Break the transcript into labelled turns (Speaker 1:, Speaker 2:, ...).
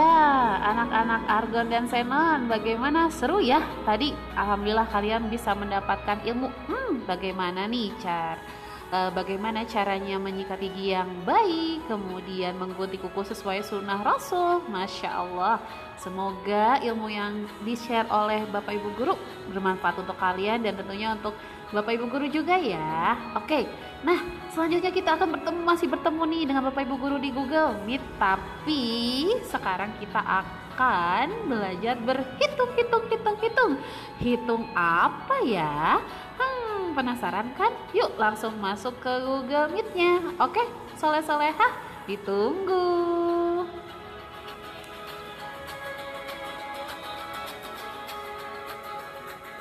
Speaker 1: anak-anak Argon dan Senon, bagaimana seru ya? Tadi alhamdulillah kalian bisa mendapatkan ilmu. Hmm, bagaimana nih cara uh, bagaimana caranya menyikapi gigi yang baik, kemudian menggunting kuku sesuai sunnah Rasul. Masya Allah, semoga ilmu yang di-share oleh Bapak Ibu Guru bermanfaat untuk kalian dan tentunya untuk Bapak Ibu Guru juga ya. Oke, nah selanjutnya kita akan bertemu masih bertemu nih dengan Bapak Ibu Guru di Google Meet. Tapi sekarang kita akan belajar berhitung, hitung, hitung, hitung. Hitung apa ya? Hmm, penasaran kan? Yuk langsung masuk ke Google Meet-nya. Oke, soleh-solehah, ditunggu.